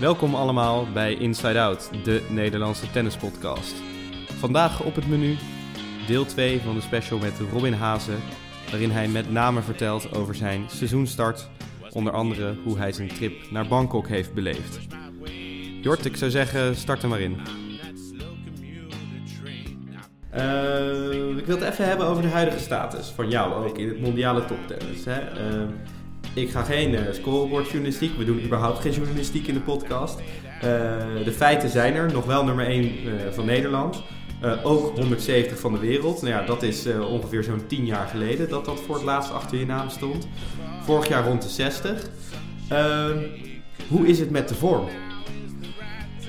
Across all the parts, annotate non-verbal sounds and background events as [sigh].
Welkom allemaal bij Inside Out, de Nederlandse tennispodcast. Vandaag op het menu deel 2 van de special met Robin Hazen, waarin hij met name vertelt over zijn seizoenstart, onder andere hoe hij zijn trip naar Bangkok heeft beleefd. Jort, ik zou zeggen, start er maar in. Uh, ik wil het even hebben over de huidige status van jou ook in het mondiale toptennis. Hè? Uh, ik ga geen uh, scorebordjournalistiek, we doen überhaupt geen journalistiek in de podcast. de feiten zijn er, nog wel nummer 1 van Nederland. ook 170 van de wereld. Nou ja, dat is ongeveer zo'n 10 jaar geleden dat dat voor het laatst achter je naam stond. Vorig jaar rond de 60. hoe is het met de vorm?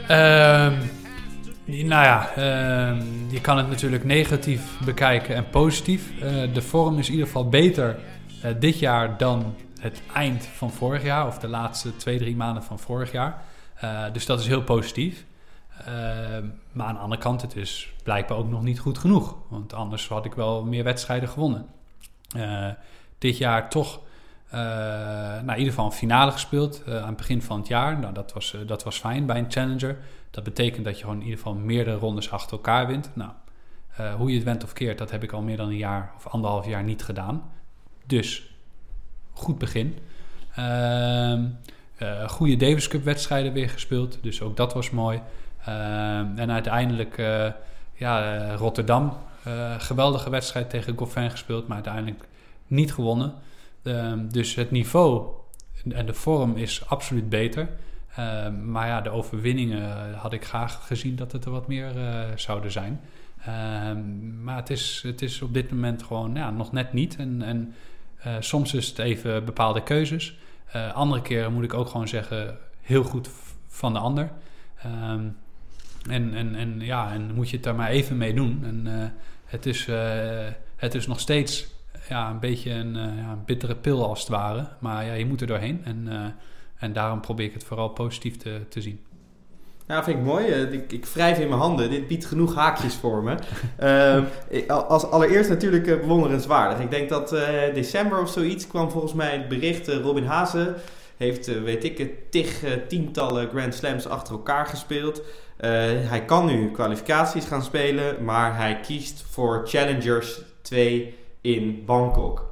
Ehm, nou ja, ehm, je kan het natuurlijk negatief bekijken en positief. De vorm is in ieder geval beter dit jaar dan het eind van vorig jaar, of de laatste twee, drie maanden van vorig jaar. Uh, dus dat is heel positief. Ehm, maar aan de andere kant, het is blijkbaar ook nog niet goed genoeg. Want anders had ik wel meer wedstrijden gewonnen. dit jaar toch nou, in ieder geval een finale gespeeld aan het begin van het jaar. Nou, dat was, dat was fijn bij een challenger. Dat betekent dat je gewoon in ieder geval meerdere rondes achter elkaar wint. Nou, hoe je het went of keert, dat heb ik al meer dan een jaar of anderhalf jaar niet gedaan. Dus, goed begin. Uh, uh, goede Davis Cup wedstrijden weer gespeeld, dus ook dat was mooi. Ehm, en uiteindelijk, eh, ja, Rotterdam, geweldige wedstrijd tegen Goffin gespeeld, maar uiteindelijk niet gewonnen. Ehm, dus het niveau en de vorm is absoluut beter. Ehm, maar ja, de overwinningen had ik graag gezien dat het er wat meer zouden zijn. Ehm, maar het is, het is op dit moment gewoon ja, nog net niet. En, en uh, soms is het even bepaalde keuzes. Uh, andere keren moet ik ook gewoon zeggen, heel goed van de ander. Um, en, en, en ja, en moet je het daar maar even mee doen. En het, is, het is nog steeds ja, een beetje een bittere pil als het ware. Maar ja, je moet er doorheen. En en daarom probeer ik het vooral positief te, te zien. Ja, vind ik mooi. Eh, ik, ik wrijf in mijn handen. Dit biedt genoeg haakjes voor me. [laughs] uh, als allereerst natuurlijk uh, bewonderenswaardig. Ik denk dat uh, december of zoiets kwam volgens mij het bericht... Robin Hazen heeft, weet ik, tig tientallen Grand Slams achter elkaar gespeeld. hij kan nu kwalificaties gaan spelen... maar hij kiest voor Challengers 2 in Bangkok.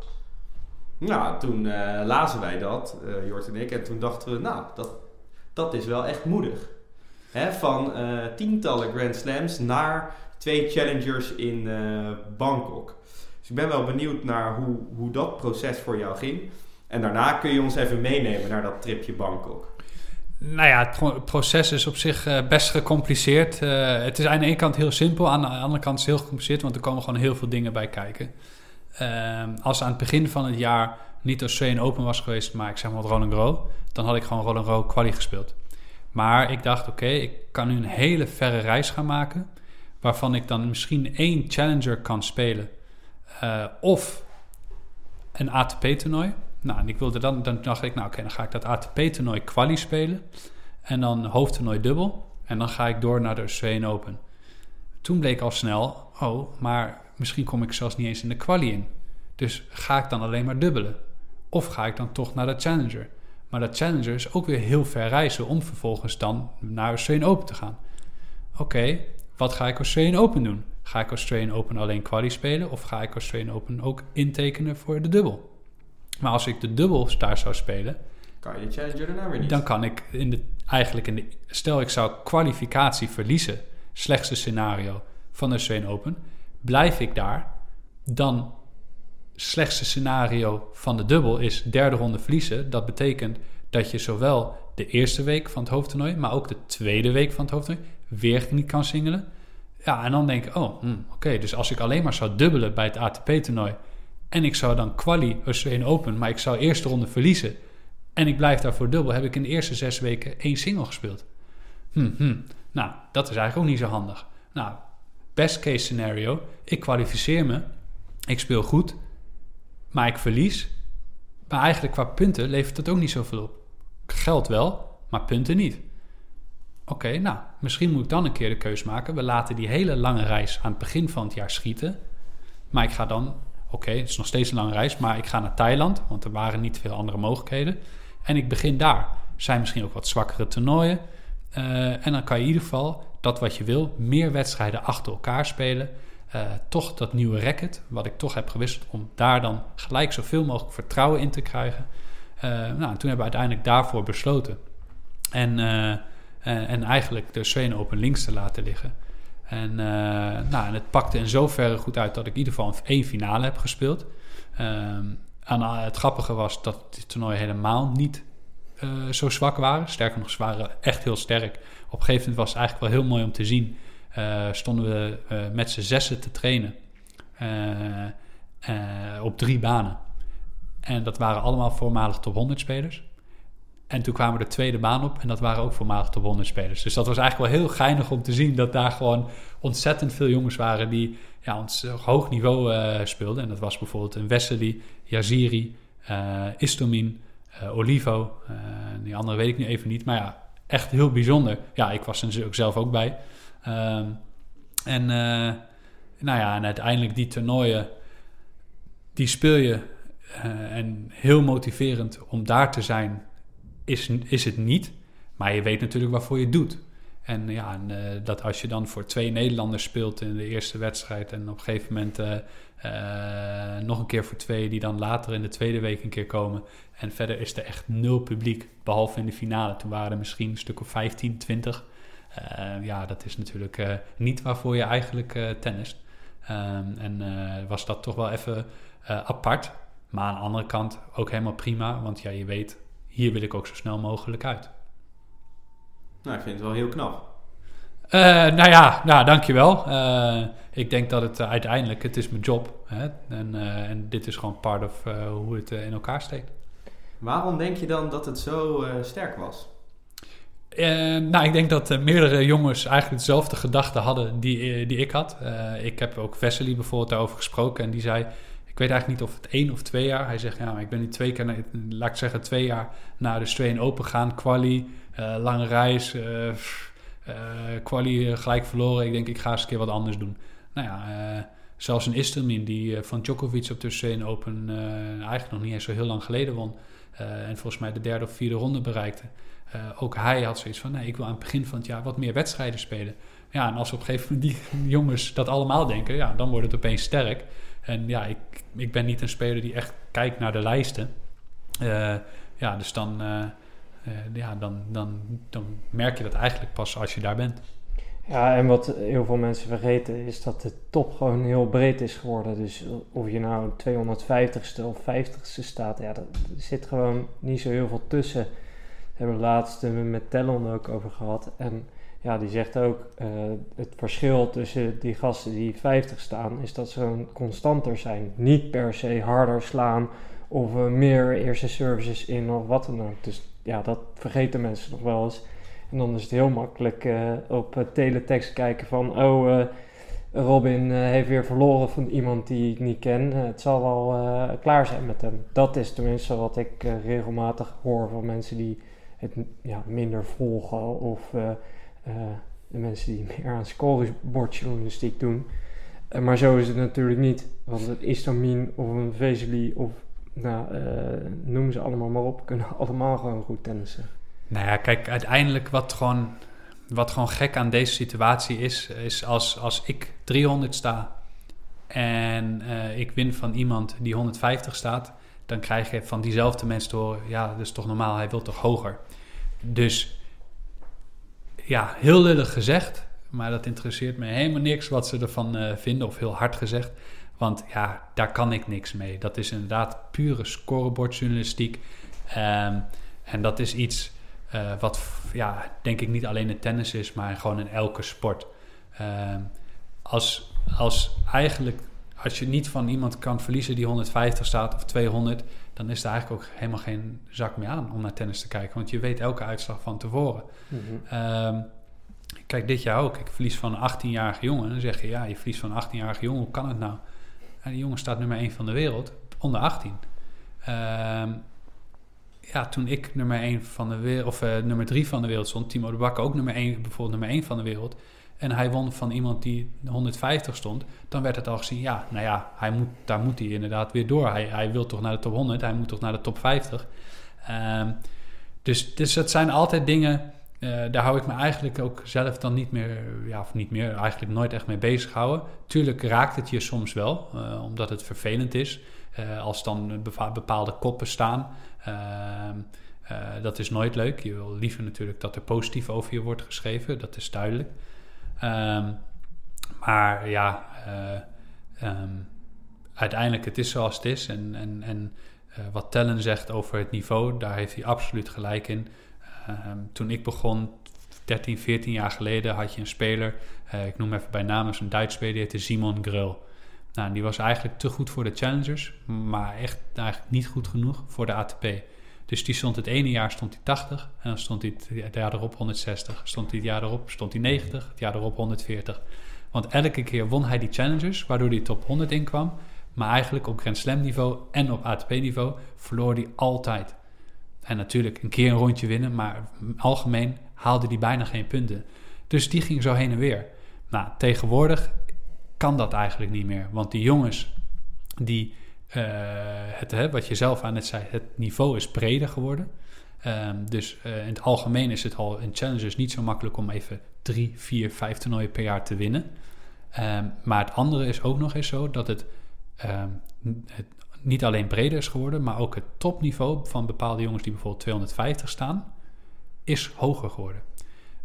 Nou, toen lazen wij dat, Jort en ik, en toen dachten we, nou, dat, dat is wel echt moedig. Van uh, tientallen Grand Slams naar twee challengers in Bangkok. Dus ik ben wel benieuwd naar hoe, hoe dat proces voor jou ging. En daarna kun je ons even meenemen naar dat tripje Bangkok. Nou ja, het proces is op zich best gecompliceerd. het is aan de ene kant heel simpel, aan de andere kant is het heel gecompliceerd, want er komen gewoon heel veel dingen bij kijken. Ehm, als aan het begin van het jaar niet Australian Open was geweest, maar ik zeg maar Roland Garros, dan had ik gewoon Roland Garros quali gespeeld. Maar ik dacht, oké, ik kan nu een hele verre reis gaan maken, waarvan ik dan misschien één challenger kan spelen. Uh, of een ATP-toernooi. Nou, en ik wilde dan, dan dacht ik, nou oké, dan ga ik dat ATP-toernooi quali spelen. En dan hoofdtoernooi dubbel. En dan ga ik door naar de Australian Open. Toen bleek al snel, oh, maar misschien kom ik zelfs niet eens in de quali in. Dus ga ik dan alleen maar dubbelen? Of ga ik dan toch naar de Challenger? Maar de Challenger is ook weer heel ver reizen om vervolgens dan naar Australian Open te gaan. Oké, wat ga ik Australian Open doen? Ga ik Australian Open alleen quali spelen of ga ik Australian Open ook intekenen voor de dubbel? Maar als ik de dubbel daar zou spelen, kan je de Challenger daarna weer niet. Dan kan ik in de, eigenlijk in de, stel ik zou kwalificatie verliezen, slechtste scenario van de Australian Open, blijf ik daar, dan slechtste scenario van de dubbel is derde ronde verliezen. Dat betekent dat je zowel de eerste week van het hoofdtoernooi, maar ook de tweede week van het hoofdtoernooi weer niet kan singelen. Ja, en dan denk ik, oh, hm, oké, dus als ik alleen maar zou dubbelen bij het ATP-toernooi en ik zou dan quali Australian Open, maar ik zou eerste ronde verliezen en ik blijf daarvoor dubbel, heb ik in de eerste zes weken één single gespeeld. Hm, hm. Nou, dat is eigenlijk ook niet zo handig. Nou, best case scenario, ik kwalificeer me, ik speel goed, maar ik verlies. Maar eigenlijk qua punten levert dat ook niet zoveel op. Geld wel, maar punten niet. Oké, nou, misschien moet ik dan een keer de keus maken. We laten die hele lange reis aan het begin van het jaar schieten. Maar ik ga dan, oké, het is nog steeds een lange reis, maar ik ga naar Thailand, want er waren niet veel andere mogelijkheden. En ik begin daar. zijn misschien ook wat zwakkere toernooien. Eh, en dan kan je in ieder geval dat wat je wil, meer wedstrijden achter elkaar spelen. Uh, toch dat nieuwe racket, wat ik toch heb gewisseld, om daar dan gelijk zoveel mogelijk vertrouwen in te krijgen. Uh, nou, toen hebben we uiteindelijk daarvoor besloten. En, en eigenlijk de Sweden Open links te laten liggen. En, nou, en het pakte in zoverre goed uit dat ik in ieder geval één finale heb gespeeld. Ehm, en het grappige was dat die toernooi helemaal niet zo zwak waren. Sterker nog, ze waren echt heel sterk. Op een gegeven moment was het eigenlijk wel heel mooi om te zien. Uh, stonden we uh, met z'n zessen te trainen op drie banen. En dat waren allemaal voormalig top 100 spelers. En toen kwamen de tweede baan op en dat waren ook voormalig top 100 spelers. Dus dat was eigenlijk wel heel geinig om te zien dat daar gewoon ontzettend veel jongens waren die ja, ons hoog niveau speelden. En dat was bijvoorbeeld een Wesley, Yaziri, Istomin, uh, Olivo. Uh, die andere weet ik nu even niet. Maar ja, echt heel bijzonder. Ja, ik was er ook zelf ook bij. Uh, en uh, nou ja, uiteindelijk die toernooien, die speel je. en heel motiverend om daar te zijn, is, is het niet. Maar je weet natuurlijk waarvoor je doet. En ja, en, dat als je dan voor twee Nederlanders speelt in de eerste wedstrijd en op een gegeven moment nog een keer voor twee, die dan later in de tweede week een keer komen. En verder is er echt nul publiek, behalve in de finale. Toen waren er misschien een stuk of 15, 20. Uh, ja, dat is natuurlijk uh, niet waarvoor je eigenlijk uh, tennist. Um, en was dat toch wel even apart. Maar aan de andere kant ook helemaal prima. Want ja, je weet, hier wil ik ook zo snel mogelijk uit. Nou, ik vind het wel heel knap. Uh, nou ja, nou, dankjewel. Uh, ik denk dat het uh, uiteindelijk, het is mijn job. Hè? En, en dit is gewoon part of hoe het in elkaar steekt. Waarom denk je dan dat het zo sterk was? Nou, ik denk dat meerdere jongens eigenlijk dezelfde gedachten hadden die, die ik had. ik heb ook Vesely bijvoorbeeld daarover gesproken en die zei... Ik weet eigenlijk niet of het één of twee jaar... Hij zegt, ja, maar ik ben nu twee keer, laat ik zeggen twee jaar... naar de Australian Open gaan, quali, lange reis... Quali eh, gelijk verloren. Ik denk, ik ga eens een keer wat anders doen. Nou ja, zelfs een Istelmin die van Djokovic op de Open eigenlijk nog niet eens zo heel lang geleden won. en volgens mij de derde of vierde ronde bereikte. Ook hij had zoiets van, nee, ik wil aan het begin van het jaar wat meer wedstrijden spelen. Ja, en als op een gegeven moment die [laughs] jongens dat allemaal denken, ja, dan wordt het opeens sterk. En ja, ik, ik ben niet een speler die echt kijkt naar de lijsten. ja, dus dan uh, ja, dan, dan, dan merk je dat eigenlijk pas als je daar bent. Ja, en wat heel veel mensen vergeten is dat de top gewoon heel breed is geworden. Dus of je nou 250ste of 50ste staat, ja, er zit gewoon niet zo heel veel tussen. We hebben laatst met Tellon ook over gehad. En ja, die zegt ook, uh, het verschil tussen die gasten die 50 staan, is dat ze constanter zijn. Niet per se harder slaan of uh, meer eerste services in of wat dan ook. Dus ja, dat vergeten mensen nog wel eens. En dan is het heel makkelijk uh, op teletext kijken van... oh, Robin heeft weer verloren van iemand die ik niet ken. het zal wel klaar zijn met hem. Dat is tenminste wat ik regelmatig hoor van mensen die het ja, minder volgen... of de mensen die meer aan scorebordjournalistiek doen. maar zo is het natuurlijk niet. Want het Istamin of een Vezeli of nou, noem ze allemaal maar op, kunnen [laughs] allemaal gewoon goed tennissen. Nou ja, kijk, uiteindelijk wat gewoon, wat gewoon gek aan deze situatie is, is als, als ik 300 sta en ik win van iemand die 150 staat, dan krijg je van diezelfde mensen te horen, ja, dat is toch normaal, hij wil toch hoger. Dus ja, heel lullig gezegd, maar dat interesseert me helemaal niks wat ze ervan uh, vinden, of heel hard gezegd. Want ja, daar kan ik niks mee. Dat is inderdaad pure scorebordjournalistiek. Um, en dat is iets uh, wat, ja, denk ik niet alleen in tennis is, maar gewoon in elke sport. Um, als, als eigenlijk, als je niet van iemand kan verliezen die 150 staat of 200, dan is er eigenlijk ook helemaal geen zak meer aan om naar tennis te kijken. Want je weet elke uitslag van tevoren. Mm -hmm. um, kijk, dit jaar ook. Ik verlies van een 18-jarige jongen. Dan zeg je, ja, je verliest van een 18-jarige jongen. Hoe kan het nou? En die jongen staat nummer 1 van de wereld, onder 18. Ehm, ja, toen ik nummer 1 van de wereld, of uh, nummer 3 van de wereld stond, Timo de Bakker ook nummer 1, bijvoorbeeld nummer 1 van de wereld. En hij won van iemand die 150 stond, dan werd het al gezien, ja, nou ja, hij moet, daar moet hij inderdaad weer door. Hij, hij wil toch naar de top 100, hij moet toch naar de top 50. Um, dus, dus dat zijn altijd dingen, uh, daar hou ik me eigenlijk ook zelf dan niet meer, ja, of niet meer, eigenlijk nooit echt mee bezig houden. Tuurlijk raakt het je soms wel, uh, omdat het vervelend is. Uh, als dan bepaalde koppen staan. Ehm, dat is nooit leuk. Je wil liever natuurlijk dat er positief over je wordt geschreven, dat is duidelijk. Um, maar ja, um, uiteindelijk het is zoals het is. En, en, en uh, wat Tellen zegt over het niveau, daar heeft hij absoluut gelijk in. Uh, toen ik begon, 13, 14 jaar geleden, had je een speler, uh, ik noem even bij naam, een Duits speler, die heette Simon Grul. Nou, die was eigenlijk te goed voor de Challengers, maar echt eigenlijk niet goed genoeg voor de ATP. Dus die stond het ene jaar stond hij 80 en dan stond hij het jaar erop 160. Stond hij het jaar erop stond hij 90, het jaar erop 140. Want elke keer won hij die Challengers, waardoor hij top 100 inkwam. Maar eigenlijk op Grand Slam niveau en op ATP niveau verloor hij altijd. En natuurlijk een keer een rondje winnen, maar algemeen haalde hij bijna geen punten. Dus die ging zo heen en weer. Nou, tegenwoordig kan dat eigenlijk niet meer. Want die jongens die, uh, het, hè, wat je zelf aan het zei, het niveau is breder geworden. Um, dus uh, in het algemeen is het al in challengers niet zo makkelijk om even drie, vier, vijf toernooien per jaar te winnen. Um, maar het andere is ook nog eens zo dat het Ehm, het niet alleen breder is geworden, maar ook het topniveau van bepaalde jongens die bijvoorbeeld 250 staan, is hoger geworden.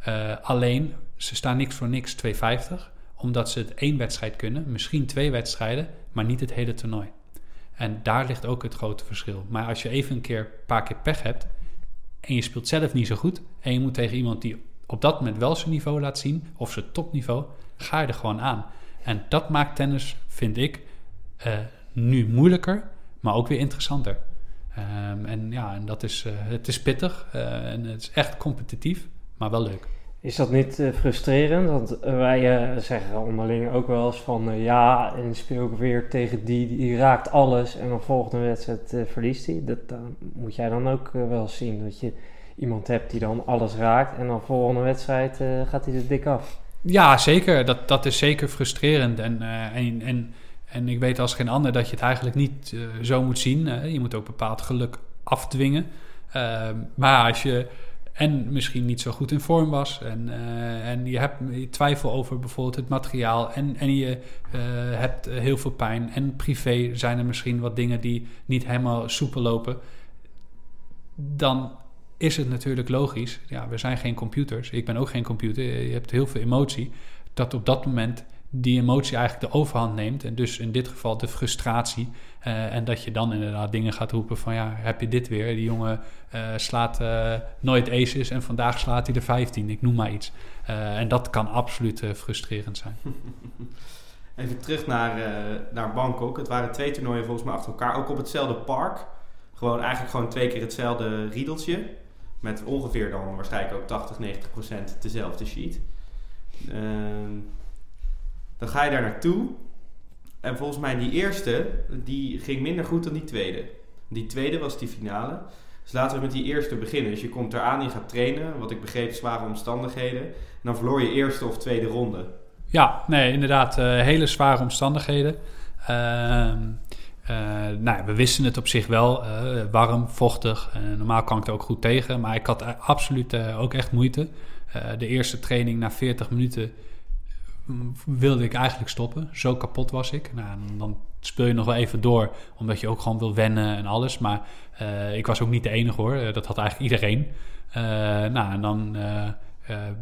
Uh, alleen, ze staan niks voor niks 250, omdat ze het één wedstrijd kunnen, misschien twee wedstrijden, maar niet het hele toernooi. En daar ligt ook het grote verschil. Maar als je even een keer een paar keer pech hebt en je speelt zelf niet zo goed en je moet tegen iemand die op dat moment wel zijn niveau laat zien, of zijn topniveau, ga je er gewoon aan. En dat maakt tennis, vind ik, uh, nu moeilijker, maar ook weer interessanter. Um, en ja, en dat is, uh, het is pittig uh, en het is echt competitief, maar wel leuk. Is dat niet frustrerend? Want wij zeggen onderling ook wel eens van ja, en speel ik weer tegen die, die raakt alles en dan volgende wedstrijd verliest hij. Dat moet jij dan ook wel zien, dat je iemand hebt die dan alles raakt en dan volgende wedstrijd gaat hij er dik af. Ja, zeker. Dat, dat is zeker frustrerend. En, en, en en ik weet als geen ander dat je het eigenlijk niet zo moet zien. Je moet ook bepaald geluk afdwingen. Uh, maar als je en misschien niet zo goed in vorm was en, uh, en je hebt twijfel over bijvoorbeeld het materiaal en, en je hebt heel veel pijn en privé zijn er misschien wat dingen die niet helemaal soepel lopen, dan is het natuurlijk logisch. Ja, we zijn geen computers. Ik ben ook geen computer. Je hebt heel veel emotie. Dat op dat moment die emotie eigenlijk de overhand neemt. En dus in dit geval de frustratie. Uh, en dat je dan inderdaad dingen gaat roepen van ja, heb je dit weer? Die jongen uh, slaat uh, nooit aces en vandaag slaat hij er 15, ik noem maar iets. en dat kan absoluut frustrerend zijn. [laughs] Even terug naar, naar Bangkok. Het waren twee toernooien volgens mij achter elkaar, ook op hetzelfde park. Gewoon eigenlijk gewoon twee keer hetzelfde riedeltje. Met ongeveer dan waarschijnlijk ook 80, 90 procent dezelfde sheet. Ehm, dan ga je daar naartoe. En volgens mij die eerste, die ging minder goed dan die tweede. Die tweede was die finale. Dus laten we met die eerste beginnen. Dus je komt eraan, je gaat trainen. Wat ik begreep, zware omstandigheden. En dan verloor je eerste of tweede ronde. Ja, nee, inderdaad. Uh, hele zware omstandigheden. Uh, nou, we wisten het op zich wel. Eh, warm, vochtig. normaal kan ik er ook goed tegen. Maar ik had absoluut ook echt moeite. de eerste training na 40 minuten wilde ik eigenlijk stoppen. Zo kapot was ik. Nou, dan speel je nog wel even door, omdat je ook gewoon wil wennen en alles. Maar uh, ik was ook niet de enige hoor. Eh, dat had eigenlijk iedereen. Uh, nou, en dan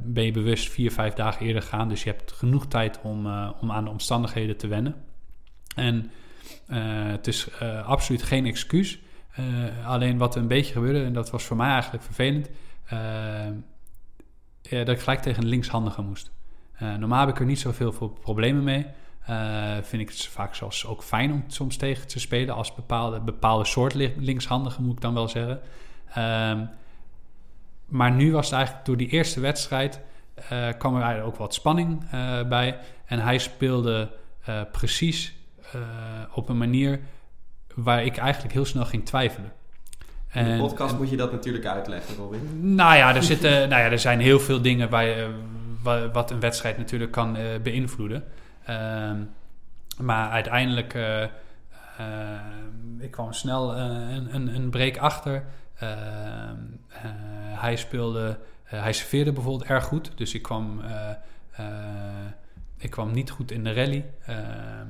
ben je bewust vier, vijf dagen eerder gegaan. Dus je hebt genoeg tijd om, om aan de omstandigheden te wennen. En het is absoluut geen excuus. alleen wat er een beetje gebeurde, en dat was voor mij eigenlijk vervelend, dat ik gelijk tegen een linkshandige moest. Uh, normaal heb ik er niet zoveel veel problemen mee. Uh, vind ik het vaak zelfs ook fijn om soms tegen te spelen als bepaalde, bepaalde soort linkshandige, moet ik dan wel zeggen. Uh, maar nu was het eigenlijk door die eerste wedstrijd uh, kwam er eigenlijk ook wat spanning bij. En hij speelde precies op een manier waar ik eigenlijk heel snel ging twijfelen. In de podcast moet je dat natuurlijk uitleggen, Robin. Nou ja, er, zitten, nou ja, er zijn heel veel dingen waar je, wat een wedstrijd natuurlijk kan uh, beïnvloeden. Uh, maar uiteindelijk, uh, ik kwam snel een, een, een break achter. Ehm, hij speelde, hij serveerde bijvoorbeeld erg goed. Dus ik kwam, ik kwam niet goed in de rally. Ehm,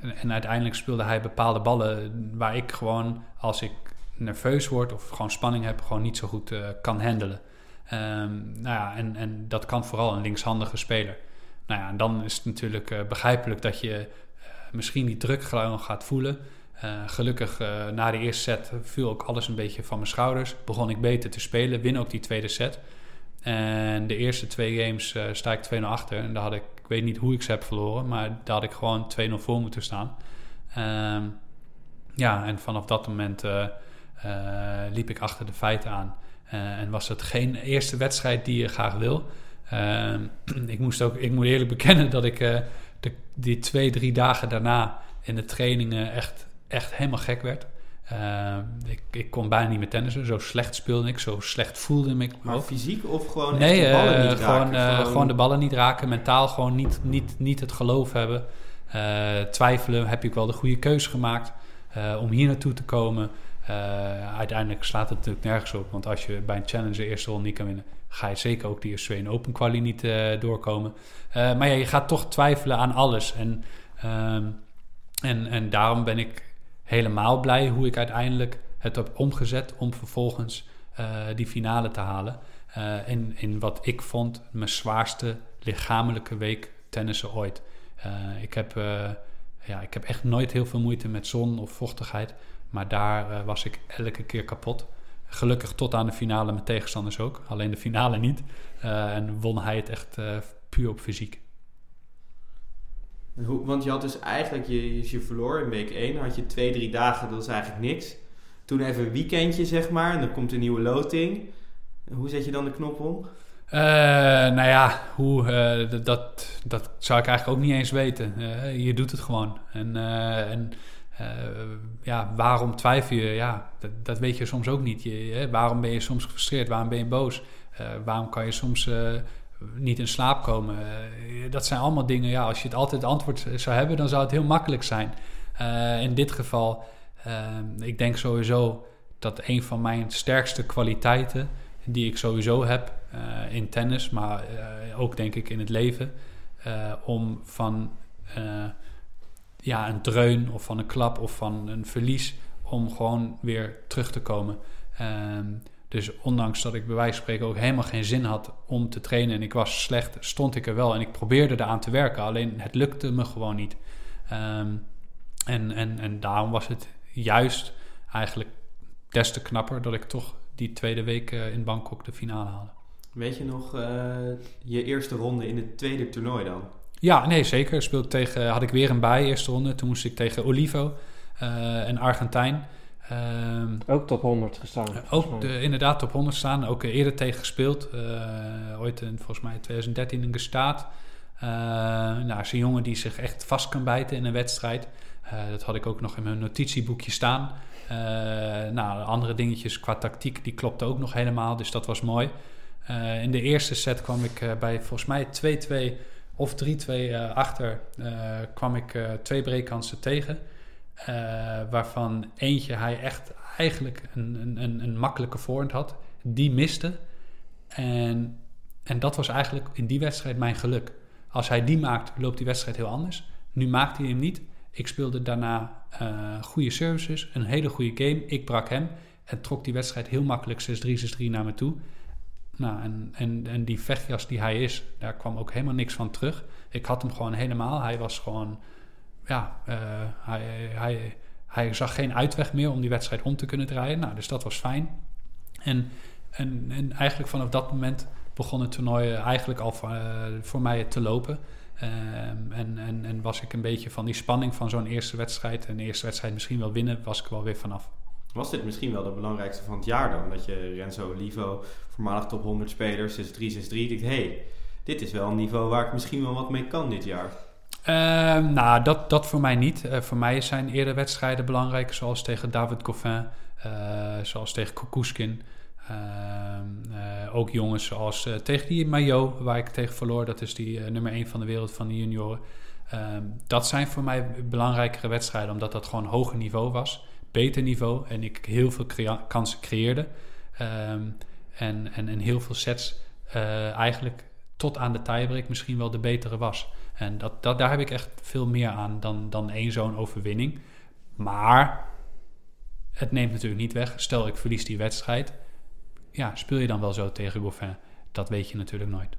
en, en, uiteindelijk speelde hij bepaalde ballen waar ik gewoon, als ik nerveus word of gewoon spanning heb, gewoon niet zo goed kan handelen. Um, nou ja, en, en dat kan vooral een linkshandige speler. Nou ja, en dan is het natuurlijk uh, begrijpelijk dat je uh, misschien die druk gewoon gaat voelen. Uh, gelukkig na de eerste set viel ook alles een beetje van mijn schouders. Begon ik beter te spelen, win ook die tweede set. En de eerste twee games sta ik 2-0 achter. En daar had ik, ik weet niet hoe ik ze heb verloren, maar daar had ik gewoon 2-0 voor moeten staan. Um, ja, en vanaf dat moment liep ik achter de feiten aan. En was het geen eerste wedstrijd die je graag wil. Ehm, [clears throat] ik, moest ook, ik moet eerlijk [laughs] bekennen dat ik uh, de, die twee, drie dagen daarna in de trainingen echt, echt helemaal gek werd. Uh, ik, ik kon bijna niet meer tennissen. Zo slecht speelde ik, zo slecht voelde ik me. Maar fysiek of gewoon nee, de ballen uh, niet gewoon, raken? Gewoon... gewoon de ballen niet raken. Mentaal gewoon niet, niet, niet het geloof hebben. twijfelen, heb ik wel de goede keuze gemaakt om hier naartoe te komen? Uiteindelijk slaat het natuurlijk nergens op. Want als je bij een challenger eerste ronde niet kan winnen ga je zeker ook die Australian Open quali niet uh, doorkomen. Uh, maar ja, je gaat toch twijfelen aan alles. En, uh, en, en daarom ben ik helemaal blij hoe ik uiteindelijk het heb omgezet om vervolgens die finale te halen. in, in wat ik vond mijn zwaarste lichamelijke week tennissen ooit. ik, heb, ja, ik heb echt nooit heel veel moeite met zon of vochtigheid. Maar daar was ik elke keer kapot. Gelukkig tot aan de finale met tegenstanders ook. Alleen de finale niet. Uh, en won hij het echt uh, puur op fysiek. Hoe, want je had dus eigenlijk, je, je verloor in week 1, had je twee, drie dagen, dat is eigenlijk niks. Toen even een weekendje, zeg maar, en dan komt een nieuwe loting. Hoe zet je dan de knop om? Uh, nou ja, hoe, dat, dat zou ik eigenlijk ook niet eens weten. je doet het gewoon. En, en uh, ja, waarom twijfel je? Ja, dat, dat, weet je soms ook niet. Je, hè? Waarom ben je soms gefrustreerd? Waarom ben je boos? Uh, waarom kan je soms uh, niet in slaap komen? dat zijn allemaal dingen. Ja, als je het altijd antwoord zou hebben, dan zou het heel makkelijk zijn. in dit geval, ik denk sowieso dat een van mijn sterkste kwaliteiten, die ik sowieso heb in tennis, maar ook denk ik in het leven, om van ja, een dreun of van een klap of van een verlies om gewoon weer terug te komen. Um, dus ondanks dat ik bij wijze van spreken ook helemaal geen zin had om te trainen en ik was slecht, stond ik er wel en ik probeerde eraan te werken. Alleen het lukte me gewoon niet. Um, en, en, en daarom was het juist eigenlijk des te knapper dat ik toch die tweede week uh, in Bangkok de finale haalde. Weet je nog uh, je eerste ronde in het tweede toernooi dan? Ja, nee, zeker. Speelde tegen, had ik weer een bij eerste ronde. Toen moest ik tegen Olivo, uh, een Argentijn. Um, ook top 100 gestaan. Uh, ook de, inderdaad top 100 staan. Ook uh, eerder tegen gespeeld. ooit in, volgens mij 2013 in Gestaat. nou, is een jongen die zich echt vast kan bijten in een wedstrijd. dat had ik ook nog in mijn notitieboekje staan. nou, andere dingetjes qua tactiek, die klopte ook nog helemaal. Dus dat was mooi. in de eerste set kwam ik bij volgens mij 2-2 of 3-2 uh, achter uh, kwam ik uh, twee breekkansen tegen. waarvan eentje hij echt eigenlijk een, een, een makkelijke voorhand had. Die miste. En, en dat was eigenlijk in die wedstrijd mijn geluk. Als hij die maakt, loopt die wedstrijd heel anders. Nu maakte hij hem niet. Ik speelde daarna goede services, een hele goede game. Ik brak hem en trok die wedstrijd heel makkelijk 6-3, 6-3 naar me toe. Nou, en, en, en die vechtjas die hij is, daar kwam ook helemaal niks van terug. Ik had hem gewoon helemaal. Hij was gewoon, ja, uh, hij, hij, hij zag geen uitweg meer om die wedstrijd om te kunnen draaien. Nou, dus dat was fijn. En, en, en eigenlijk vanaf dat moment begon het toernooi eigenlijk al voor, voor mij te lopen. Uh, en, en, en was ik een beetje van die spanning van zo'n eerste wedstrijd. En de eerste wedstrijd misschien wel winnen, was ik wel weer vanaf. Was dit misschien wel de belangrijkste van het jaar dan? Dat je Renzo Olivo, voormalig top 100 spelers, 6-3, 6-3, denkt... hey, dit is wel een niveau waar ik misschien wel wat mee kan dit jaar. Uh, nou, dat, dat voor mij niet. Uh, voor mij zijn eerder wedstrijden belangrijk, zoals tegen David Goffin, uh, zoals tegen Kukuskin. ook jongens zoals tegen die Mayo, waar ik tegen verloor. Dat is die nummer 1 van de wereld van de junioren. dat zijn voor mij belangrijkere wedstrijden, omdat dat gewoon hoger niveau was beter niveau en ik heel veel kansen creëerde. Ehm, en, en, en heel veel sets eh, eigenlijk tot aan de tiebreak misschien wel de betere was. En dat, dat, daar heb ik echt veel meer aan dan, dan één zo'n overwinning. Maar het neemt natuurlijk niet weg. Stel ik verlies die wedstrijd. Ja, speel je dan wel zo tegen Goffin? Dat weet je natuurlijk nooit.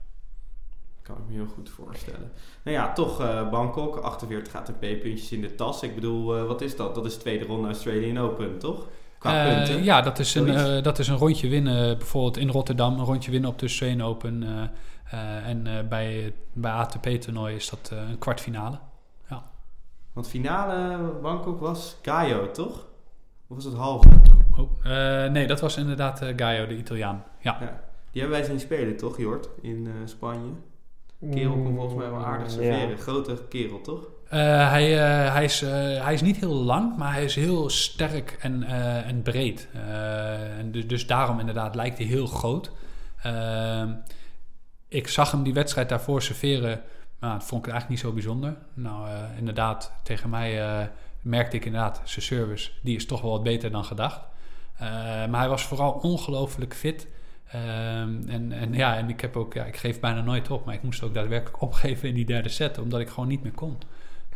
Kan ik me heel goed voorstellen. Nou ja, toch eh, Bangkok, 48 ATP-puntjes in de tas. Ik bedoel, eh, wat is dat? Dat is de tweede ronde Australian Open, toch? Qua Eh, punten. ja, dat is, een, dat is een rondje winnen. Bijvoorbeeld in Rotterdam, een rondje winnen op de Australian Open. en bij, bij ATP-toernooi is dat een kwartfinale. Want finale Bangkok was Gaio, toch? Of was het halve? Oh, nee, dat was inderdaad Gaio, de Italiaan. Ja. Ja. Die hebben wij zien spelen, toch, Jort? In Spanje. Kerel kon volgens mij wel aardig Mm, serveren. ja. Grote kerel, toch? Eh, hij, eh, hij, is, eh, hij is niet heel lang, maar hij is heel sterk en, eh, en breed. Eh, en dus, dus daarom inderdaad lijkt hij heel groot. Ehm, ik zag hem die wedstrijd daarvoor serveren. Maar dat vond ik eigenlijk niet zo bijzonder. Nou, eh, inderdaad, tegen mij eh, merkte ik inderdaad... zijn service, die is toch wel wat beter dan gedacht. Eh, maar hij was vooral ongelooflijk fit... Ehm, en, en ja, en ik heb ook, ja, ik geef bijna nooit op, maar ik moest ook daadwerkelijk [laughs] opgeven in die derde set, omdat ik gewoon niet meer kon.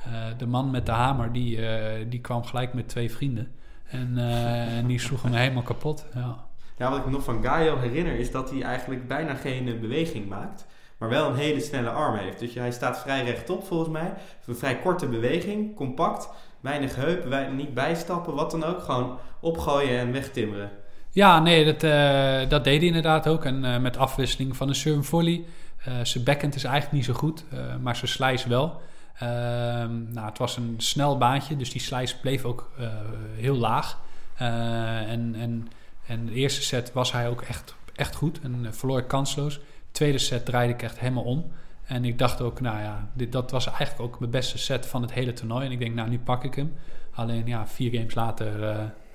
Eh, de man met de hamer, die, eh, die kwam gelijk met twee vrienden. En, eh, die sloegen me [laughs] helemaal kapot. Ja. Ja, wat ik nog van Gaio herinner is dat hij eigenlijk bijna geen beweging maakt. Maar wel een hele snelle arm heeft. Dus hij staat vrij rechtop volgens mij. Een vrij korte beweging, compact. Weinig heup, wei- niet bijstappen, wat dan ook. Gewoon opgooien en wegtimmeren. Ja, nee, dat, eh, dat deed hij inderdaad ook. En eh, met afwisseling van een serve volley. Eh, zijn backhand is eigenlijk niet zo goed, maar zijn slice wel. Ehm, nou, het was een snel baantje, dus die slice bleef ook heel laag. En, en, en de eerste set was hij ook echt, echt goed en verloor ik kansloos. De tweede set draaide ik echt helemaal om. En ik dacht ook, nou ja, dit, dat was eigenlijk ook mijn beste set van het hele toernooi. En ik denk, nou, nu pak ik hem. Alleen, ja, vier games later,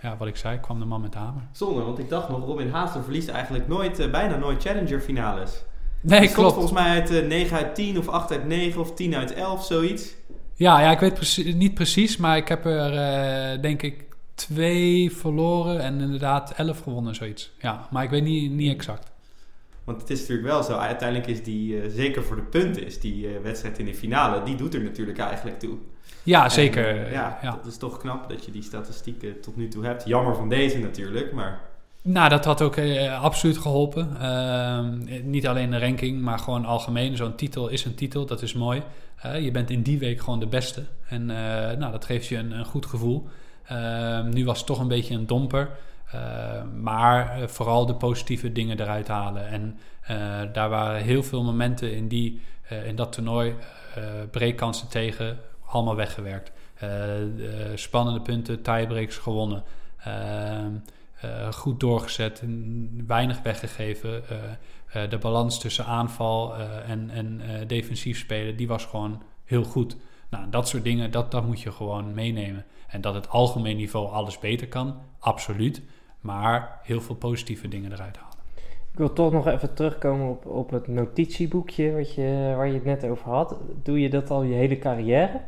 ja, wat ik zei, kwam de man met de hamer. Zonde, want ik dacht nog, Robin Haase verliest eigenlijk nooit, eh, bijna nooit Challenger finales. Nee, stond klopt. volgens mij uit eh, 9 uit 10 of 8 uit 9 of 10 uit 11, zoiets. Ja, ja, ik weet niet precies, maar ik heb er eh, denk ik twee verloren en inderdaad elf gewonnen, zoiets. Ja, maar ik weet niet, niet exact. Want het is natuurlijk wel zo, uiteindelijk is die, eh, zeker voor de punten, is die eh, wedstrijd in de finale, die doet er natuurlijk eigenlijk toe. Ja, zeker. ja, ja. dat is toch knap dat je die statistieken tot nu toe hebt. Jammer van deze natuurlijk, maar Nou, dat had ook eh, absoluut geholpen. Ehm, niet alleen de ranking, maar gewoon algemeen. Zo'n titel is een titel, dat is mooi. Eh, je bent in die week gewoon de beste. En eh, nou, dat geeft je een, een goed gevoel. Ehm, nu was het toch een beetje een domper. Ehm, maar vooral de positieve dingen eruit halen. En daar waren heel veel momenten in, die, in dat toernooi. breekkansen tegen, allemaal weggewerkt. Eh, eh, spannende punten, tiebreaks gewonnen. Ehm, eh, goed doorgezet, weinig weggegeven. De balans tussen aanval en, en defensief spelen, die was gewoon heel goed. Nou, dat soort dingen, dat, dat moet je gewoon meenemen. En dat het algemeen niveau alles beter kan, absoluut. Maar heel veel positieve dingen eruit halen. Ik wil toch nog even terugkomen op, op het notitieboekje wat je, waar je het net over had. Doe je dat al je hele carrière?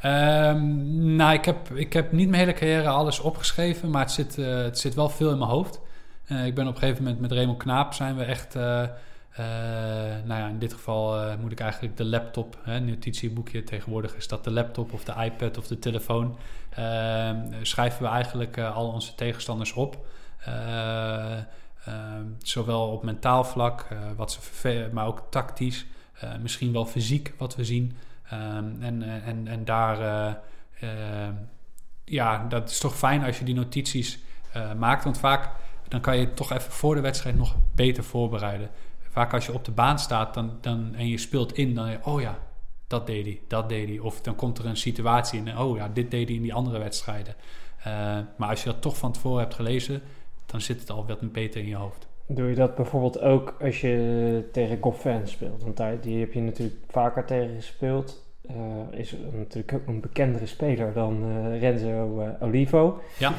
Ehm, nou, ik heb, ik heb niet mijn hele carrière alles opgeschreven, maar het zit, eh, het zit wel veel in mijn hoofd. Eh, ik ben op een gegeven moment met Raymond Knaap zijn we echt, eh, nou ja, in dit geval moet ik eigenlijk de laptop, hè, notitieboekje, tegenwoordig is dat de laptop of de iPad of de telefoon, Ehm, schrijven we eigenlijk al onze tegenstanders op. Eh, ehm, zowel op mentaal vlak, wat ze maar ook tactisch, misschien wel fysiek wat we zien. Ehm, en, en, en daar, eh, eh, ja, dat is toch fijn als je die notities eh, maakt. Want vaak dan kan je het toch even voor de wedstrijd nog beter voorbereiden. Vaak als je op de baan staat dan, dan, en je speelt in, dan je, oh ja, dat deed hij, dat deed hij. Of dan komt er een situatie in, oh ja, dit deed hij in die andere wedstrijden. Eh, maar als je dat toch van tevoren hebt gelezen, dan zit het al wat beter in je hoofd. Doe je dat bijvoorbeeld ook als je tegen Goffin speelt? Want daar, die heb je natuurlijk vaker tegen gespeeld. Eh, is natuurlijk ook een bekendere speler dan eh, Renzo eh, Olivo. Ja.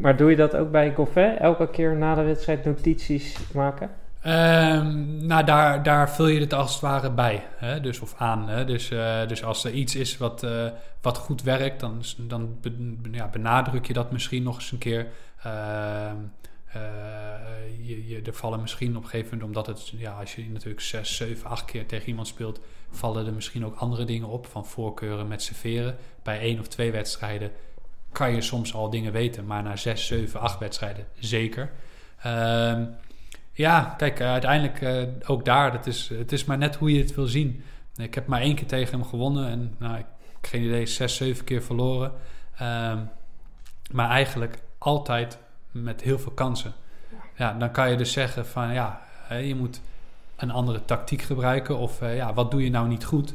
Maar doe je dat ook bij Goffin? Elke keer na de wedstrijd notities maken? Ehm, nou, daar, daar vul je het als het ware bij. Hè? Dus, of aan. Hè? Dus, dus als er iets is wat, wat goed werkt, dan, dan ja, benadruk je dat misschien nog eens een keer. Ehm, eh, je, je, er vallen misschien op een gegeven moment, omdat het, ja, als je natuurlijk zes, zeven, acht keer tegen iemand speelt, vallen er misschien ook andere dingen op, van voorkeuren met serveren. Bij één of twee wedstrijden kan je soms al dingen weten, maar na zes, zeven, acht wedstrijden zeker. Ehm, ja, kijk, uh, uiteindelijk uh, ook daar, dat is, het is maar net hoe je het wil zien. Ik heb maar één keer tegen hem gewonnen en nou, ik geen idee, zes, zeven keer verloren. Um, maar eigenlijk altijd met heel veel kansen. Ja, dan kan je dus zeggen van ja, je moet een andere tactiek gebruiken of uh, ja, wat doe je nou niet goed?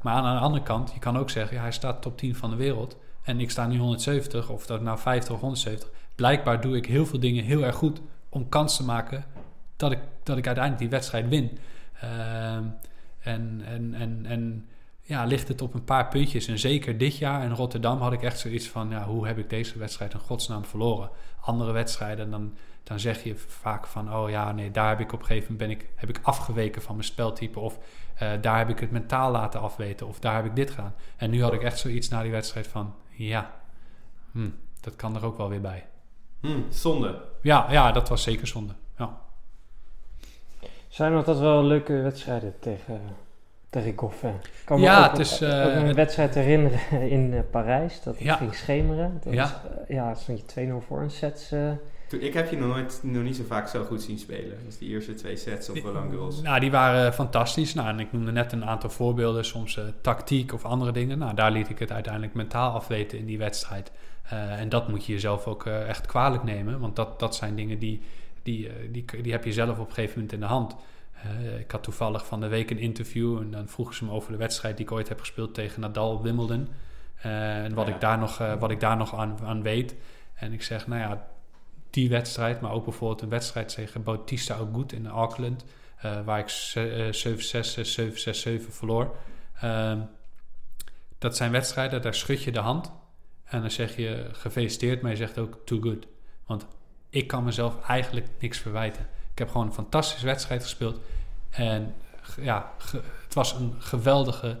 Maar aan de andere kant, je kan ook zeggen, ja, hij staat top 10 van de wereld en ik sta nu 170 of dat nou 50 of 170. Blijkbaar doe ik heel veel dingen heel erg goed om kans te maken dat ik, dat ik uiteindelijk die wedstrijd win. Uh, en, en, en, en ja, ligt het op een paar puntjes. En zeker dit jaar in Rotterdam had ik echt zoiets van... Ja, hoe heb ik deze wedstrijd in godsnaam verloren? Andere wedstrijden, dan, dan zeg je vaak van... oh ja, nee, daar heb ik op een gegeven moment ben ik, heb ik afgeweken van mijn speltype... of uh, daar heb ik het mentaal laten afweten... of daar heb ik dit gedaan. En nu had ik echt zoiets na die wedstrijd van... ja, hm, dat kan er ook wel weer bij. Hm, zonde. Ja, ja, dat was zeker zonde. Ja. Zijn nog dat wel leuke wedstrijden tegen, Ik kan Ja, me ook, het is, ook eh, een wedstrijd herinneren [laughs] in eh, Parijs. Dat het Ja. ging schemeren. Dat Ja. was, eh, ja, stond je 2-0 voor een set. eh, Toen, ik heb je nog, nooit, nog niet zo vaak zo goed zien spelen. Dus die eerste twee sets op Roland Garros. Nou, die waren fantastisch. Nou, en ik noemde net een aantal voorbeelden, soms eh, tactiek of andere dingen. Nou, daar liet ik het uiteindelijk mentaal afweten in die wedstrijd. Eh, en dat moet je jezelf ook echt kwalijk nemen, want dat, dat zijn dingen die, die, die, die heb je zelf op een gegeven moment in de hand. Ik had toevallig van de week een interview en dan vroegen ze me over de wedstrijd die ik ooit heb gespeeld tegen Nadal Wimbledon. Eh, en wat, Ja. ik daar nog, eh, wat ik daar nog aan, aan weet. En ik zeg, nou ja, die wedstrijd, maar ook bijvoorbeeld een wedstrijd tegen Bautista Agut in Auckland, eh, waar ik ze- eh, 7-6, eh, 7-6, 7 verloor. Ehm, dat zijn wedstrijden, daar schud je de hand en dan zeg je gefeliciteerd, maar je zegt ook too good. Want ik kan mezelf eigenlijk niks verwijten. Ik heb gewoon een fantastische wedstrijd gespeeld en ja, het was een geweldige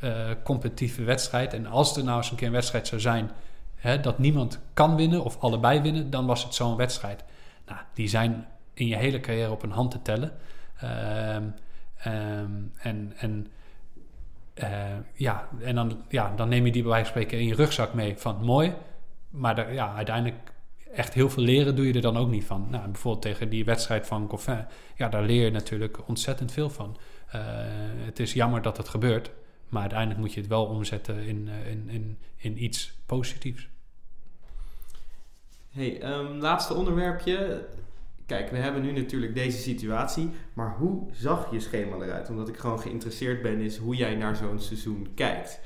eh, competitieve wedstrijd. En als er nou eens een keer een wedstrijd zou zijn hè, dat niemand kan winnen of allebei winnen, dan was het zo'n wedstrijd. Nou, die zijn in je hele carrière op een hand te tellen. Ehm, ehm, en en eh, ja, en dan, ja, dan neem je die bij wijze van spreken in je rugzak mee van mooi. Maar daar, ja, uiteindelijk echt heel veel leren doe je er dan ook niet van. Nou, bijvoorbeeld tegen die wedstrijd van Goffin. Ja, daar leer je natuurlijk ontzettend veel van. Eh, het is jammer dat het gebeurt. Maar uiteindelijk moet je het wel omzetten in, eh, in, in, in iets positiefs. Hey, ehm, laatste onderwerpje. Kijk, we hebben nu natuurlijk deze situatie. Maar hoe zag je schema eruit? Omdat ik gewoon geïnteresseerd ben is hoe jij naar zo'n seizoen kijkt.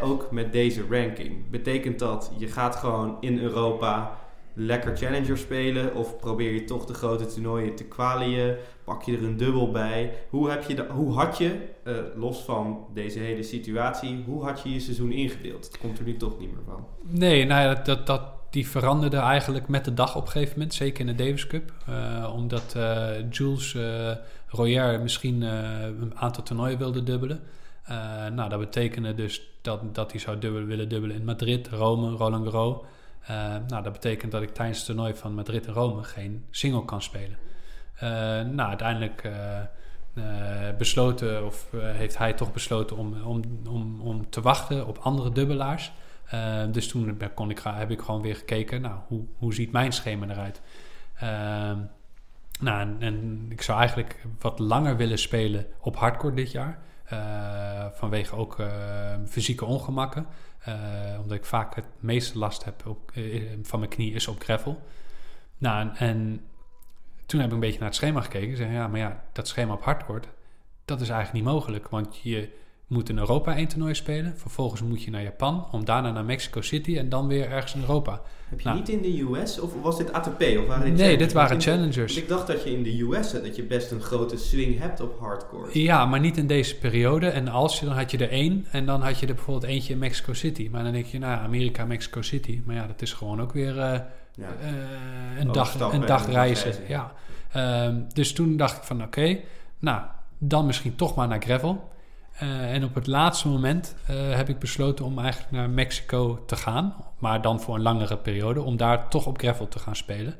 Ook met deze ranking. Betekent dat je gaat gewoon in Europa lekker challenger spelen? Of probeer je toch de grote toernooien te kwalien? Pak je er een dubbel bij? Hoe, heb je de, hoe had je, eh, los van deze hele situatie, hoe had je je seizoen ingedeeld? Het komt er nu toch niet meer van. Nee, nou ja, dat, dat, dat, die veranderde eigenlijk met de dag op een gegeven moment. Zeker in de Davis Cup. Eh, omdat eh, Jules Royer misschien een aantal toernooien wilde dubbelen. Nou, dat betekende dus dat, dat hij zou dubbelen, willen dubbelen in Madrid, Rome, Roland Garros. Eh, nou, dat betekent dat ik tijdens het toernooi van Madrid en Rome geen single kan spelen. Eh, nou, uiteindelijk eh, besloten, of heeft hij toch besloten om, om, om, om te wachten op andere dubbelaars. Dus toen kon ik, heb ik gewoon weer gekeken, nou, hoe, hoe ziet mijn schema eruit? Ehm, nou, en, ik zou eigenlijk wat langer willen spelen op hardcore dit jaar. Vanwege ook fysieke ongemakken. Eh, omdat ik vaak het meeste last heb op, eh, van mijn knie is op gravel. Nou, en, en toen heb ik een beetje naar het schema gekeken. Ik zeg, ja, maar ja, dat schema op hardcore, dat is eigenlijk niet mogelijk. Want je moet in Europa één toernooi spelen. Vervolgens moet je naar Japan, om daarna naar Mexico City en dan weer ergens in Europa. Heb je Nou. niet in de US of was dit ATP? Of waren dit Nee, dit waren challengers. ik dacht dat je in de US dat je best een grote swing hebt op hardcore. Ja, maar niet in deze periode. En als je, dan had je er één. En dan had je er bijvoorbeeld eentje in Mexico City. Maar dan denk je, nou, Amerika, Mexico City. Maar ja, dat is gewoon ook weer eh, Ja. eh, een, dag, een dag en reizen. reizen. Ja. Ehm, dus toen dacht ik van oké, nou, dan misschien toch maar naar gravel. Eh, en op het laatste moment eh, heb ik besloten om eigenlijk naar Mexico te gaan. Maar dan voor een langere periode, om daar toch op gravel te gaan spelen.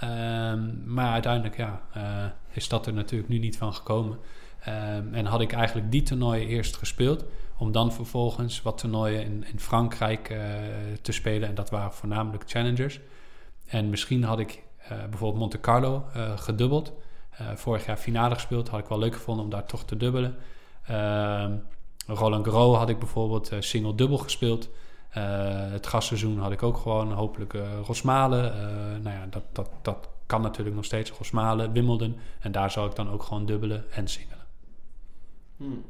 Ehm, maar uiteindelijk ja, eh, is dat er natuurlijk nu niet van gekomen. Ehm, en had ik eigenlijk die toernooien eerst gespeeld. Om dan vervolgens wat toernooien in, in Frankrijk te spelen. En dat waren voornamelijk challengers. En misschien had ik bijvoorbeeld Monte Carlo gedubbeld. Vorig jaar finale gespeeld. Had ik wel leuk gevonden om daar toch te dubbelen. Ehm, Roland Garros had ik bijvoorbeeld eh, single-dubbel gespeeld. Eh, het gastseizoen had ik ook gewoon hopelijk eh Rosmalen. Nou ja, dat, dat, dat kan natuurlijk nog steeds. Rosmalen, Wimbledon. En daar zou ik dan ook gewoon dubbelen en singelen. Hmm.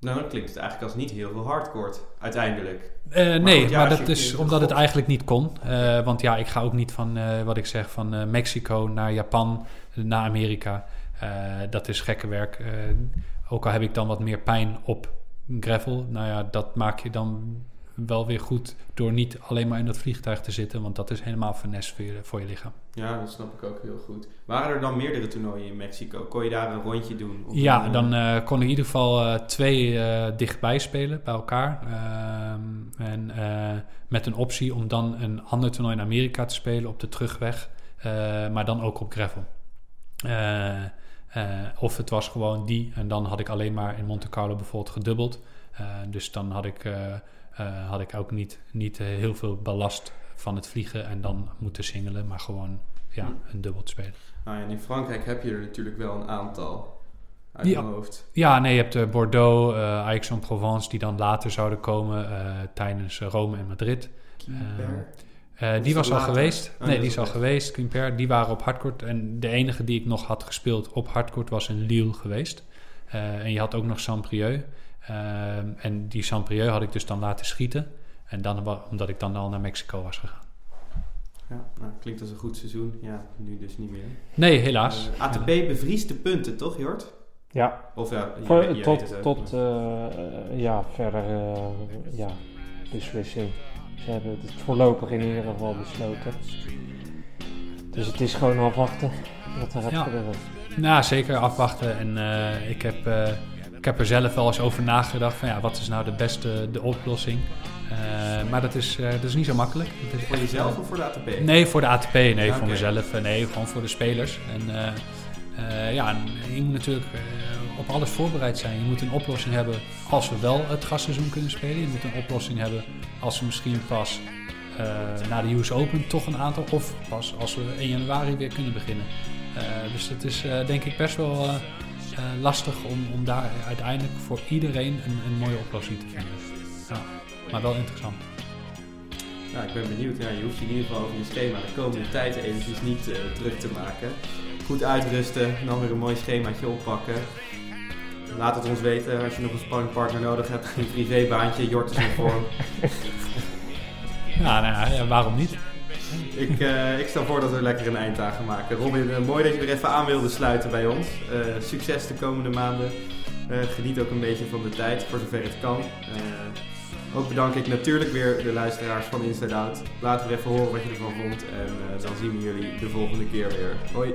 Nou, dan klinkt het eigenlijk als niet heel veel hardcore uiteindelijk. Nee, maar dat is omdat het eigenlijk niet kon. Want ja, ik ga ook niet van, wat ik zeg, van Mexico naar Japan, naar Amerika. Dat is gekke werk. Ook al heb ik dan wat meer pijn op gravel. Nou ja, dat maak je dan wel weer goed door niet alleen maar in dat vliegtuig te zitten. Want dat is helemaal finesse voor je, voor je lichaam. Ja, dat snap ik ook heel goed. Waren er dan meerdere toernooien in Mexico? Kon je daar een rondje doen? Ja, een, dan eh, kon ik in ieder geval eh, twee eh, dichtbij spelen bij elkaar. Ehm, en met een optie om dan een ander toernooi in Amerika te spelen op de terugweg. maar dan ook op gravel. Eh, of het was gewoon die. En dan had ik alleen maar in Monte Carlo bijvoorbeeld gedubbeld. Eh, dus dan had ik, eh, had ik ook niet, niet heel veel ballast van het vliegen en dan moeten singelen. Maar gewoon ja, een dubbel spelen. Nou ja, en in Frankrijk heb je er natuurlijk wel een aantal uit Ja. mijn hoofd. Ja, nee, je hebt Bordeaux, Aix-en-Provence, die dan later zouden komen tijdens Rome en Madrid. Eh, die was al later? geweest. Oh, nee, die is al geweest. Quimper, die waren op hardcourt. En de enige die ik nog had gespeeld op hardcourt was in Lille geweest. Eh, en je had ook nog Saint-Prieux. Ehm, en die Saint-Prieux had ik dus dan laten schieten. En dan, omdat ik dan al naar Mexico was gegaan. Ja, nou, klinkt als een goed seizoen. Ja, nu dus niet meer. Nee, helaas. Eh, ATP bevriest de punten, toch Jort? Ja, Of ja, je, voor, je weet tot, het ook. tot eh, ja, verder eh, ja, beslissing. Ze hebben het voorlopig in ieder geval besloten. Dus het is gewoon afwachten wat er gaat Ja. gebeuren. Nou, zeker afwachten. En eh, ik, heb, eh, ik heb er zelf wel eens over nagedacht van ja, wat is nou de beste de oplossing? Eh, maar dat is, eh, dat is niet zo makkelijk. Is Voor echt, jezelf of voor de ATP? Nee, voor de ATP. Nee, voor mezelf. Nee, gewoon voor de spelers. En eh, eh, ja, en je moet natuurlijk eh, op alles voorbereid zijn. Je moet een oplossing hebben als we wel het gastseizoen kunnen spelen. Je moet een oplossing hebben als we misschien pas eh, na de US Open toch een aantal... of pas als we in januari weer kunnen beginnen. Eh, dus het is eh, denk ik best wel lastig om, om daar uiteindelijk voor iedereen een, een mooie oplossing te vinden. Maar wel interessant. Nou, ik ben benieuwd. Ja, je hoeft je in ieder geval over je schema de komende tijd eventjes niet druk te maken. Goed uitrusten, dan weer een mooi schemaatje oppakken. Laat het ons weten als je nog een sparringpartner nodig hebt. Een privébaantje, Jort is in vorm. [laughs] Ja, nou, ja, waarom niet? ik, eh, ik stel voor dat we lekker een eind aan gaan maken. Robin, eh, mooi dat je er even aan wilde sluiten bij ons. Eh, succes de komende maanden. Geniet ook een beetje van de tijd, voor zover het kan. Ook bedank ik natuurlijk weer de luisteraars van Inside Out. Laat weer even horen wat je ervan vond. En dan zien we jullie de volgende keer weer. Hoi!